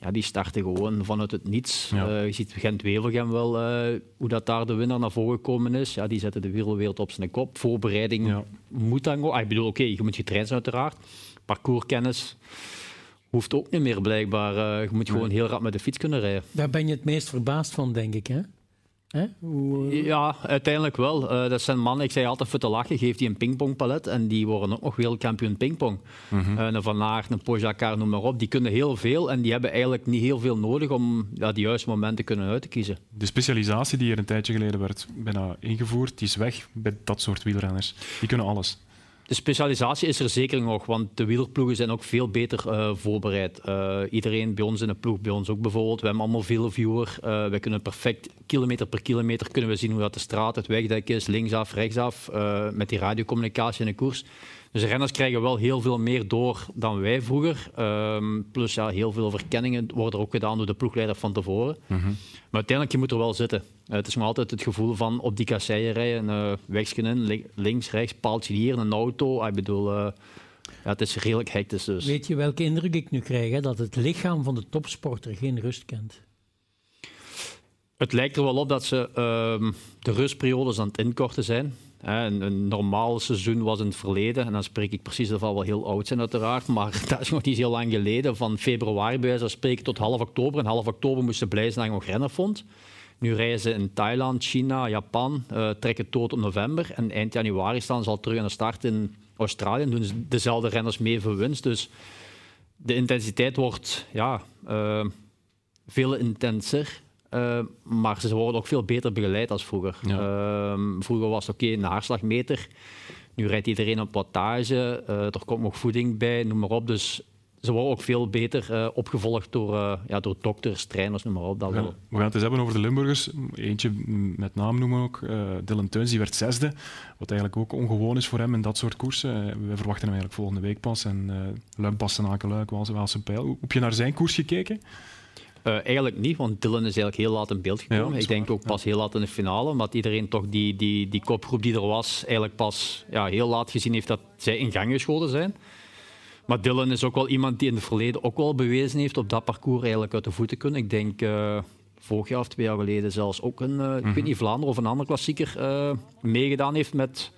ja, die starten gewoon vanuit het niets. Ja. Uh, je ziet Gent-Wevelgem wel uh, hoe dat daar de winnaar naar voren gekomen is. Ja, die zetten de wielerwereld op zijn kop. Voorbereiding ja. moet dan gewoon. Ah, ik bedoel, oké, okay, je moet getraind zijn uiteraard. Parcourskennis hoeft ook niet meer blijkbaar. Uh, je moet gewoon heel rap met de fiets kunnen rijden. Daar ben je het meest verbaasd van, denk ik. Hè? Hoe, uh... Ja, uiteindelijk wel. Uh, dat zijn mannen, ik zei altijd voor te lachen, geeft die een pingpongpalet en die worden ook nog wereldkampioen pingpong. Mm -hmm. een Van Aert, een noem maar op. Die kunnen heel veel en die hebben eigenlijk niet heel veel nodig om ja, de juiste momenten kunnen uit te kiezen. De specialisatie die er een tijdje geleden werd bijna ingevoerd, die is weg bij dat soort wielrenners. Die kunnen alles. De specialisatie is er zeker nog, want de wielerploegen zijn ook veel beter uh, voorbereid. Uh, iedereen bij ons in de ploeg, bij ons ook bijvoorbeeld, we hebben allemaal veel viewer. Uh, wij kunnen perfect kilometer per kilometer kunnen we zien hoe dat de straat, het wegdek is, linksaf, rechtsaf, met die radiocommunicatie in de koers. Dus de renners krijgen wel heel veel meer door dan wij vroeger. Um, plus ja, heel veel verkenningen worden ook gedaan door de ploegleider van tevoren. Mm -hmm. Maar uiteindelijk, je moet er wel zitten. Uh, het is nog altijd het gevoel van op die kasseien rijden, uh, wegje in, links, rechts, paaltje hier, een auto. Ik bedoel, uh, ja, het is redelijk hectisch dus. Weet je welke indruk ik nu krijg? Hè? Dat het lichaam van de topsporter geen rust kent. Het lijkt er wel op dat ze uh, de rustperiodes aan het inkorten zijn. Een, een, normaal seizoen was in het verleden, en dan spreek ik precies of wel heel oud zijn uiteraard, maar dat is nog niet heel lang geleden. Van februari bij wijze spreken tot half oktober. En half oktober moesten blij zijn dat je nog rennen vond. Nu reizen in Thailand, China, Japan, uh, trekken tot op november. En eind januari staan ze al terug aan de start in Australië. En doen ze dezelfde renners mee voor winst. Dus de intensiteit wordt ja, uh, veel intenser. Uh, maar ze worden ook veel beter begeleid als vroeger. Ehm, vroeger was het oké, okay, een haarslagmeter. Nu rijdt iedereen op wattage. er komt nog voeding bij, noem maar op. Dus ze worden ook veel beter uh, opgevolgd door, ja, door dokters, trainers, noem maar op. Dat we, gaan, we gaan het eens hebben over de Limburgers. Eentje met naam noemen ook. Dylan Teuns, die werd zesde. Wat eigenlijk ook ongewoon is voor hem in dat soort koersen. we verwachten hem eigenlijk volgende week pas. En Luim Pastenaken, Luik, Waalse Pijl. Heb je naar zijn koers gekeken? Eigenlijk niet, want Dylan is eigenlijk heel laat in beeld gekomen. Ja, ik denk ook pas heel laat in de finale, omdat iedereen toch die, die, die kopgroep die er was, eigenlijk pas ja, heel laat gezien heeft dat zij in gang geschoten zijn. Maar Dylan is ook wel iemand die in het verleden ook wel bewezen heeft op dat parcours eigenlijk uit de voeten kunnen. Ik denk uh, vorig jaar of twee jaar geleden zelfs ook een, uh, ik weet mhm. niet, Vlaanderen of een andere klassieker meegedaan heeft met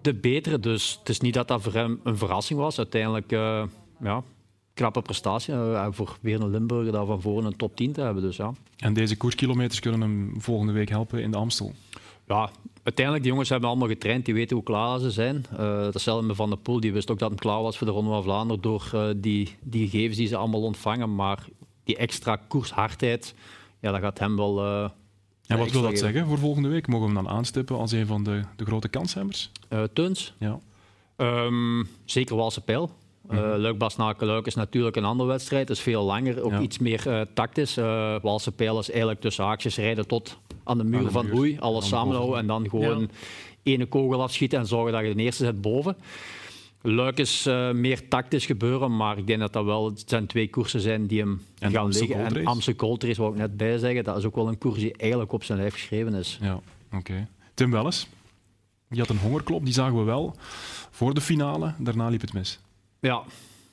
de betere. Dus het is niet dat dat voor hem een verrassing was. Uiteindelijk, ja, knappe prestatie. voor weer een Limburger daar van voren een top 10 te hebben. Dus, ja. En deze koerskilometers kunnen hem volgende week helpen in de Amstel? Ja, uiteindelijk, die jongens hebben allemaal getraind, die weten hoe klaar ze zijn. Uh, datzelfde met Van der Poel, die wist ook dat hij klaar was voor de Ronde van Vlaanderen door uh, die, die gegevens die ze allemaal ontvangen. Maar die extra koershardheid, ja, dat gaat hem wel... Uh, en wat wil dat zeggen voor volgende week? Mogen we hem dan aanstippen als een van de, de grote kanshebbers? Uh, Tuns? Ja. Um, zeker Walse Pijl. Uh, Luik is natuurlijk een andere wedstrijd, is veel langer, ook iets meer uh, tactisch. Uh, Walse Pijl is eigenlijk tussen haakjes rijden tot aan de muur van Hoei, alles samenhouden en dan gewoon ja. ene kogel afschieten en zorgen dat je de eerste zet boven. Luik is uh, meer tactisch gebeuren, maar ik denk dat dat wel het zijn twee koersen zijn die hem en gaan Amstel liggen. En Amsterdam Gold Race, wou ik net bij zeggen, dat is ook wel een koers die eigenlijk op zijn lijf geschreven is. Ja, oké. Okay. Tim Welles, die had een hongerklop, die zagen we wel voor de finale. Daarna liep het mis. Ja,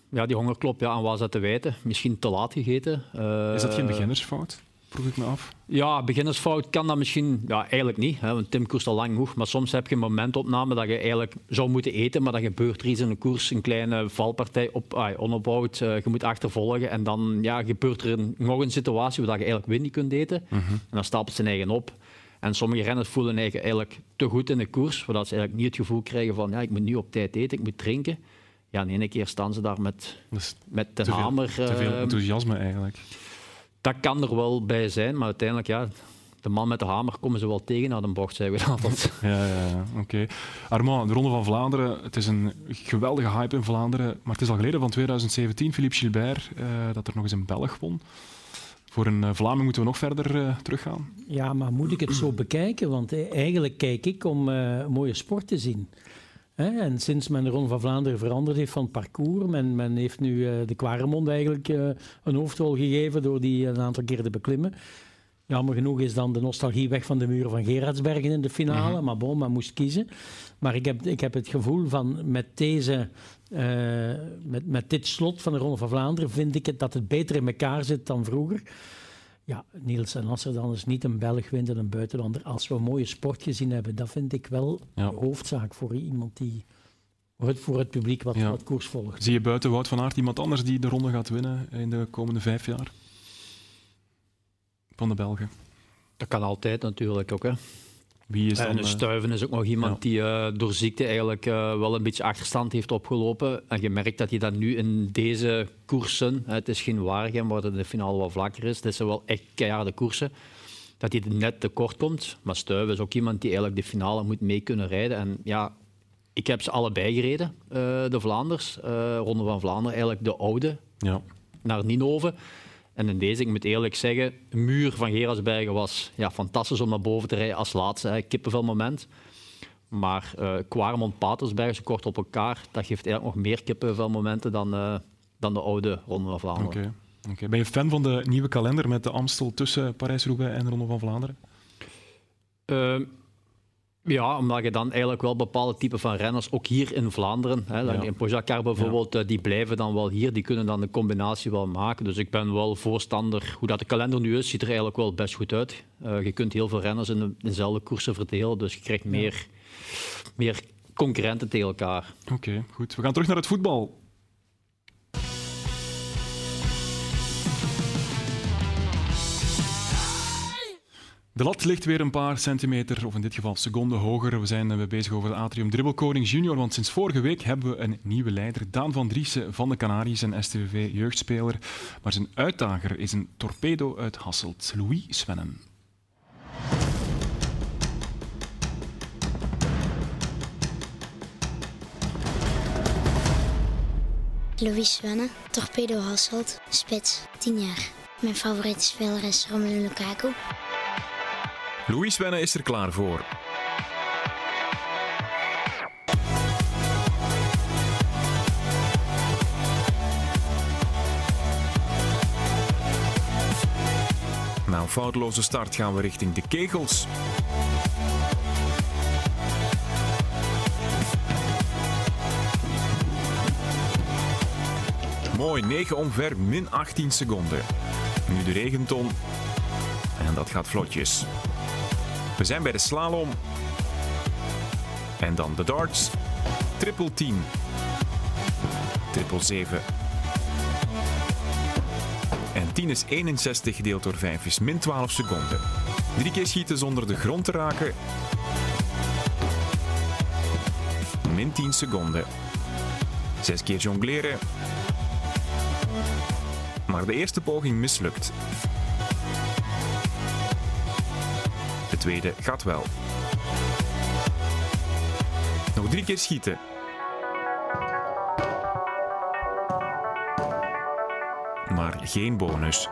ja die hongerklop, ja, aan was dat te wijten? Misschien te laat gegeten. Uh, is dat geen beginnersfout? vroeg ik me af. Ja, beginnersfout kan dat misschien ja, eigenlijk niet. Hè, want Tim koerst al lang genoeg. Maar soms heb je een momentopname dat je eigenlijk zou moeten eten. Maar dan gebeurt er iets in de koers. Een kleine valpartij op, ah, onopbouwd. Uh, je moet achtervolgen. En dan ja, gebeurt er een, nog een situatie waar je eigenlijk win niet kunt eten. Mhm. En dan stapelt zijn eigen op. En sommige renners voelen eigenlijk te goed in de koers. Zodat ze eigenlijk niet het gevoel krijgen van ja, ik moet nu op tijd eten, ik moet drinken. Ja, in één keer staan ze daar met, met de hamer. Veel, te veel uh, enthousiasme eigenlijk dat kan er wel bij zijn, maar uiteindelijk, ja, de man met de hamer komen ze wel tegen naar de bocht, zeggen we altijd. Ja, ja, ja. oké. Okay. Armand, de Ronde van Vlaanderen, het is een geweldige hype in Vlaanderen, maar het is al geleden van 2017, Philippe Gilbert, uh, dat er nog eens een Belg won. Voor een uh, Vlaming moeten we nog verder uh, teruggaan. Ja, maar moet ik het zo bekijken? Want eigenlijk kijk ik om mooie sport te zien. En sinds men de Ronde van Vlaanderen veranderd heeft van parcours, men, men heeft nu uh, de Quaremond eigenlijk uh, een hoofdrol gegeven door die een aantal keer te beklimmen. Jammer genoeg is dan de nostalgie weg van de muren van Gerardsbergen in de finale, -hmm. maar bon, men moest kiezen. Maar ik heb, ik heb het gevoel van met, deze, uh, met, met dit slot van de Ronde van Vlaanderen vind ik het dat het beter in elkaar zit dan vroeger. Ja, Niels en als er dan is niet een Belg wint en een buitenlander. Als we een mooie sport gezien hebben, dat vind ik wel ja. de hoofdzaak voor iemand die voor het, voor het publiek wat, ja. wat koers volgt. Zie je buiten Wout van Aert iemand anders die de ronde gaat winnen in de komende vijf jaar? Van de Belgen. Dat kan altijd natuurlijk ook. Hè. Wie is dan, en Stuiven is ook nog iemand ja. die uh, door ziekte eigenlijk uh, wel een beetje achterstand heeft opgelopen. En je merkt dat hij dat nu in deze koersen, het is geen Waregem waar de finale wat vlakker is, dit zijn wel echt keiharde koersen, dat hij net te kort komt. Maar Stuiven is ook iemand die eigenlijk de finale moet mee kunnen rijden. En ja, ik heb ze allebei gereden, uh, de Vlaanders, Ronde van Vlaanderen, eigenlijk de oude, ja. naar Ninove. En in deze, ik moet eerlijk zeggen, de muur van Gerardsbergen was ja, fantastisch om naar boven te rijden als laatste. Hè, kippenvel moment. Maar uh, Quaremont Patersberg, zo kort op elkaar, dat geeft eigenlijk nog meer kippenvel momenten dan, uh, dan de oude Ronde van Vlaanderen. Okay. Okay. Ben je fan van de nieuwe kalender met de Amstel tussen Parijs-Roubaix en de Ronde van Vlaanderen? Uh, ja, omdat je dan eigenlijk wel bepaalde typen van renners, ook hier in Vlaanderen, hè, ja. in Pogacar bijvoorbeeld, ja. die blijven dan wel hier, die kunnen dan de combinatie wel maken. Dus ik ben wel voorstander, hoe dat de kalender nu is, ziet er eigenlijk wel best goed uit. Uh, je kunt heel veel renners in, de, in dezelfde koersen verdelen, dus je krijgt meer, meer concurrenten tegen elkaar. Oké, goed. We gaan terug naar het voetbal. De lat ligt weer een paar centimeter, of in dit geval seconden hoger. We zijn eh, bezig over de Atrium Dribbelkoning Junior, want sinds vorige week hebben we een nieuwe leider. Daan van Driessen van de Canaries, een STVV-jeugdspeler. Maar zijn uitdager is een torpedo uit Hasselt, Louis Svennen. Louis Svennen, Torpedo Hasselt, spits, 10 jaar. Mijn favoriete speler is Romelu Lukaku. Louis Wenne is er klaar voor. Na een foutloze start gaan we richting de kegels. Mooi, 9 omver, min 18 seconden. Nu de regenton. En dat gaat vlotjes. We zijn bij de slalom. En dan de darts. Triple 10. Triple 7. En 10 is 61 gedeeld door 5 is min 12 seconden. Drie keer schieten zonder de grond te raken. Min 10 seconden. Zes keer jongleren. Maar de eerste poging mislukt. Tweede gaat wel. Nog drie keer schieten. Maar geen bonus.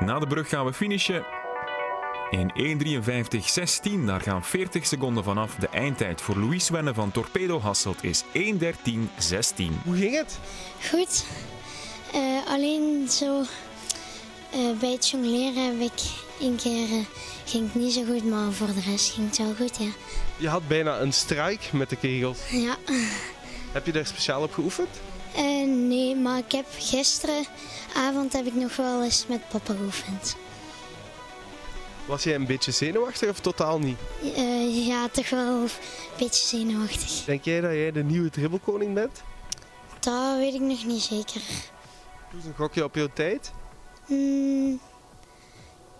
Na de brug gaan we finishen. In 1.53.16, daar gaan 40 seconden vanaf. De eindtijd voor Louis Wenne van Torpedo Hasselt is 1.13.16. Hoe ging het? Goed. Uh, alleen zo uh, bij het jongleren heb ik een keer uh, ging het niet zo goed, maar voor de rest ging het wel goed, ja. Je had bijna een strijk met de kegels. Ja. Heb je daar speciaal op geoefend? Uh, nee, maar ik heb gisteravond heb ik nog wel eens met papa geoefend. Was jij een beetje zenuwachtig of totaal niet? Uh, ja, toch wel een beetje zenuwachtig. Denk jij dat jij de nieuwe dribbelkoning bent? Dat weet ik nog niet zeker. Doe eens een gokje op jouw tijd. Mm,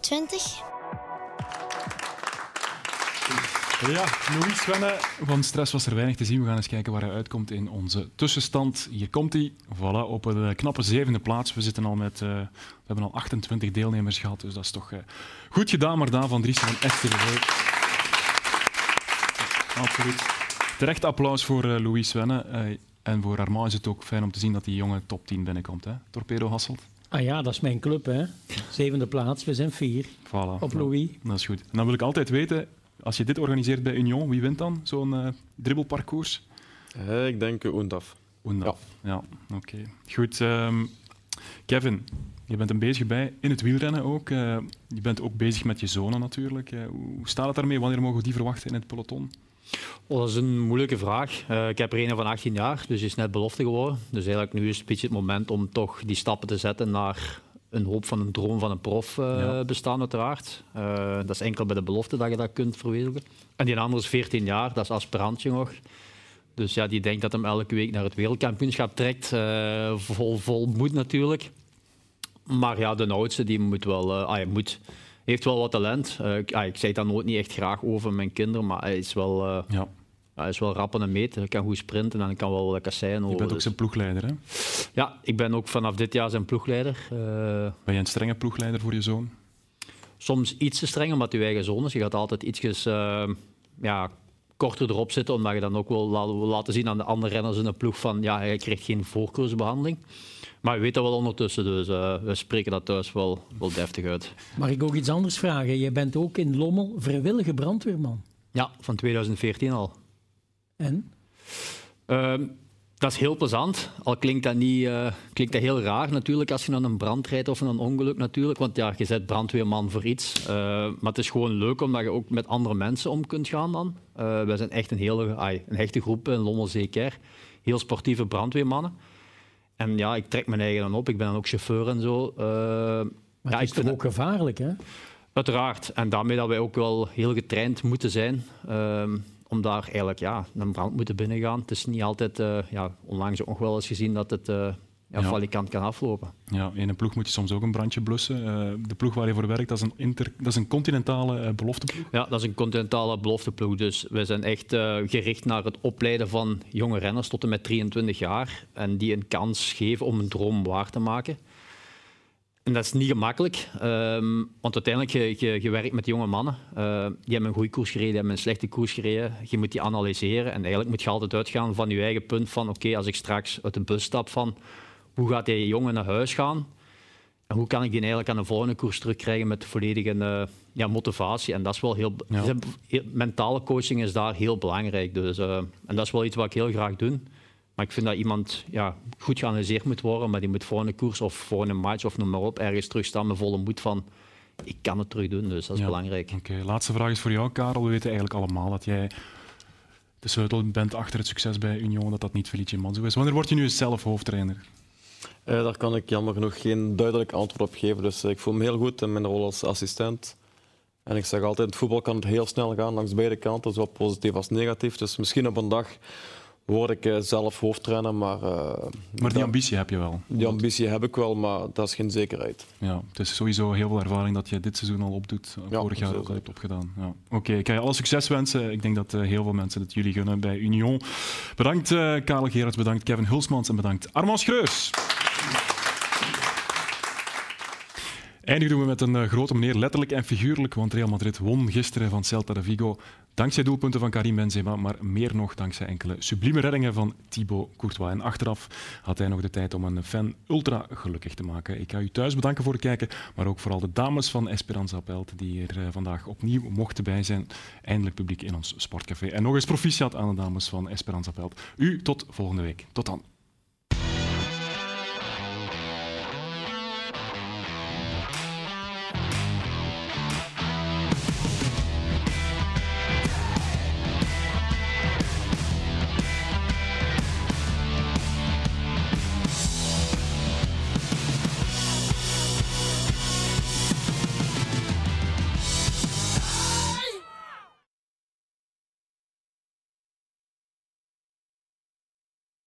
20. Ja, Louis Svenne. Van stress was er weinig te zien. We gaan eens kijken waar hij uitkomt in onze tussenstand. Hier komt hij. Voilà, op de knappe zevende plaats. We, zitten al met, uh, we hebben al 28 deelnemers gehad, dus dat is toch uh, goed gedaan. Maar Daan van Driessen van STV. Absoluut. Terecht applaus voor Louis Svenne. en voor Armand is het ook fijn om te zien dat die jonge top 10 binnenkomt. Hè? Torpedo Hasselt. Ah ja, dat is mijn club, hè. Zevende plaats, we zijn vier. Voilà. Op Louis. dat is goed. En dan wil ik altijd weten, als je dit organiseert bij Union, wie wint dan zo'n uh, dribbelparcours? Uh, ik denk uh, Oendaf. Oendaf, ja. ja Oké. Okay. Goed. Um, Kevin, je bent een bezig bij in het wielrennen ook. Uh, je bent ook bezig met je zonen natuurlijk. hoe staat het daarmee? Wanneer mogen we die verwachten in het peloton? Oh, dat is een moeilijke vraag. Uh, ik heb er een van 18 jaar, dus is net belofte geworden. Dus eigenlijk nu is het beetje het moment om toch die stappen te zetten naar een hoop van een droom van een prof uh, ja. bestaan, uiteraard. Uh, dat is enkel bij de belofte dat je dat kunt verwezenlijken. En die andere is 14 jaar, dat is aspirantje nog. Dus ja, die denkt dat hem elke week naar het wereldkampioenschap trekt. Vol, vol moed natuurlijk. Maar ja, de oudste die moet wel... ah, je moet, heeft wel wat talent. ik, ah, ik zei daar nooit niet echt graag over mijn kinderen, maar hij is wel... ja. Hij is wel rap en meter. Hij kan goed sprinten en hij kan wel kasseien. Je bent ook dus. zijn ploegleider, hè? Ja, ik ben ook vanaf dit jaar zijn ploegleider. Uh, ben je een strenge ploegleider voor je zoon? Soms iets te streng, omdat hij eigen zoon is. Je gaat altijd ietsjes uh, ja, korter erop zitten, omdat je dan ook wil laten zien aan de andere renners in de ploeg van ja, hij krijgt geen voorkeursbehandeling. Maar je weet dat wel ondertussen, dus uh, we spreken dat thuis wel, wel deftig uit. Mag ik ook iets anders vragen? Je bent ook in Lommel vrijwillige brandweerman. Ja, van 2014 al. En? Uh, dat is heel plezant. Al klinkt dat, niet, uh, klinkt dat heel raar natuurlijk als je naar een brand rijdt of een ongeluk natuurlijk. Want ja, je bent brandweerman voor iets. Uh, maar het is gewoon leuk omdat je ook met andere mensen om kunt gaan dan. Uh, wij zijn echt een hele een hechte groep in Lommel zeker. Heel sportieve brandweermannen. En ja, ik trek mijn eigen dan op. Ik ben dan ook chauffeur en zo. maar ja, het is toch ook gevaarlijk, hè? Uiteraard. En daarmee dat wij ook wel heel getraind moeten zijn om daar eigenlijk ja, een brand moeten binnengaan. Het is niet altijd, uh, ja, onlangs ook nog wel eens gezien dat het uh, ja, valikant kan aflopen. Ja, in een ploeg moet je soms ook een brandje blussen. Uh, de ploeg waar je voor werkt, dat is een, inter, dat is een continentale belofteploeg? Ja, dat is een continentale belofteploeg. Dus we zijn echt gericht naar het opleiden van jonge renners tot en met 23 jaar. En die een kans geven om een droom waar te maken. En dat is niet gemakkelijk, um, want uiteindelijk je, je, je, werkt met jonge mannen. Uh, die hebben een goede koers gereden, die hebben een slechte koers gereden. Je moet die analyseren en eigenlijk moet je altijd uitgaan van je eigen punt van oké, als ik straks uit de bus stap van hoe gaat die jongen naar huis gaan en hoe kan ik die eigenlijk aan de volgende koers terugkrijgen met volledige uh, ja, motivatie. En dat is wel heel, ja. mentale coaching is daar heel belangrijk. Dus, uh, en dat is wel iets wat ik heel graag doe. Maar ik vind dat iemand ja, goed geanalyseerd moet worden, maar die moet voor een koers of voor een match of noem maar op ergens terugstaan met volle moed van ik kan het terug doen, dus dat is belangrijk. Oké, laatste vraag is voor jou, Karel. We weten eigenlijk allemaal dat jij de sleutel bent achter het succes bij Union, dat dat niet Felice Manzo is. Wanneer word je nu zelf hoofdtrainer? Uh, daar kan ik jammer genoeg geen duidelijk antwoord op geven. Dus ik voel me heel goed in mijn rol als assistent. En ik zeg altijd, het voetbal kan het heel snel gaan langs beide kanten, zowel positief als negatief. Dus misschien op een dag word ik eh, zelf hoofdtrainer. Maar, maar die ambitie heb je wel? Die ambitie heb ik wel, maar dat is geen zekerheid. Ja, het is sowieso heel veel ervaring dat je dit seizoen al opdoet. Ja, Vorig jaar ook al hebt opgedaan. Ja. Oké, okay, ik ga je alle succes wensen. Ik denk dat heel veel mensen het jullie gunnen bij Union. Bedankt Karel Gerards, bedankt Kevin Hulsmans en bedankt Armand Schreus. Eindigen we met een grote meneer, letterlijk en figuurlijk, want Real Madrid won gisteren van Celta de Vigo. Dankzij doelpunten van Karim Benzema, maar meer nog dankzij enkele sublieme reddingen van Thibaut Courtois. En achteraf had hij nog de tijd om een fan ultra gelukkig te maken. Ik ga u thuis bedanken voor het kijken, maar ook vooral de dames van Esperanza Pelt, die er eh, vandaag opnieuw mochten bij zijn. Eindelijk publiek in ons sportcafé. En nog eens proficiat aan de dames van Esperanza Pelt. U tot volgende week. Tot dan.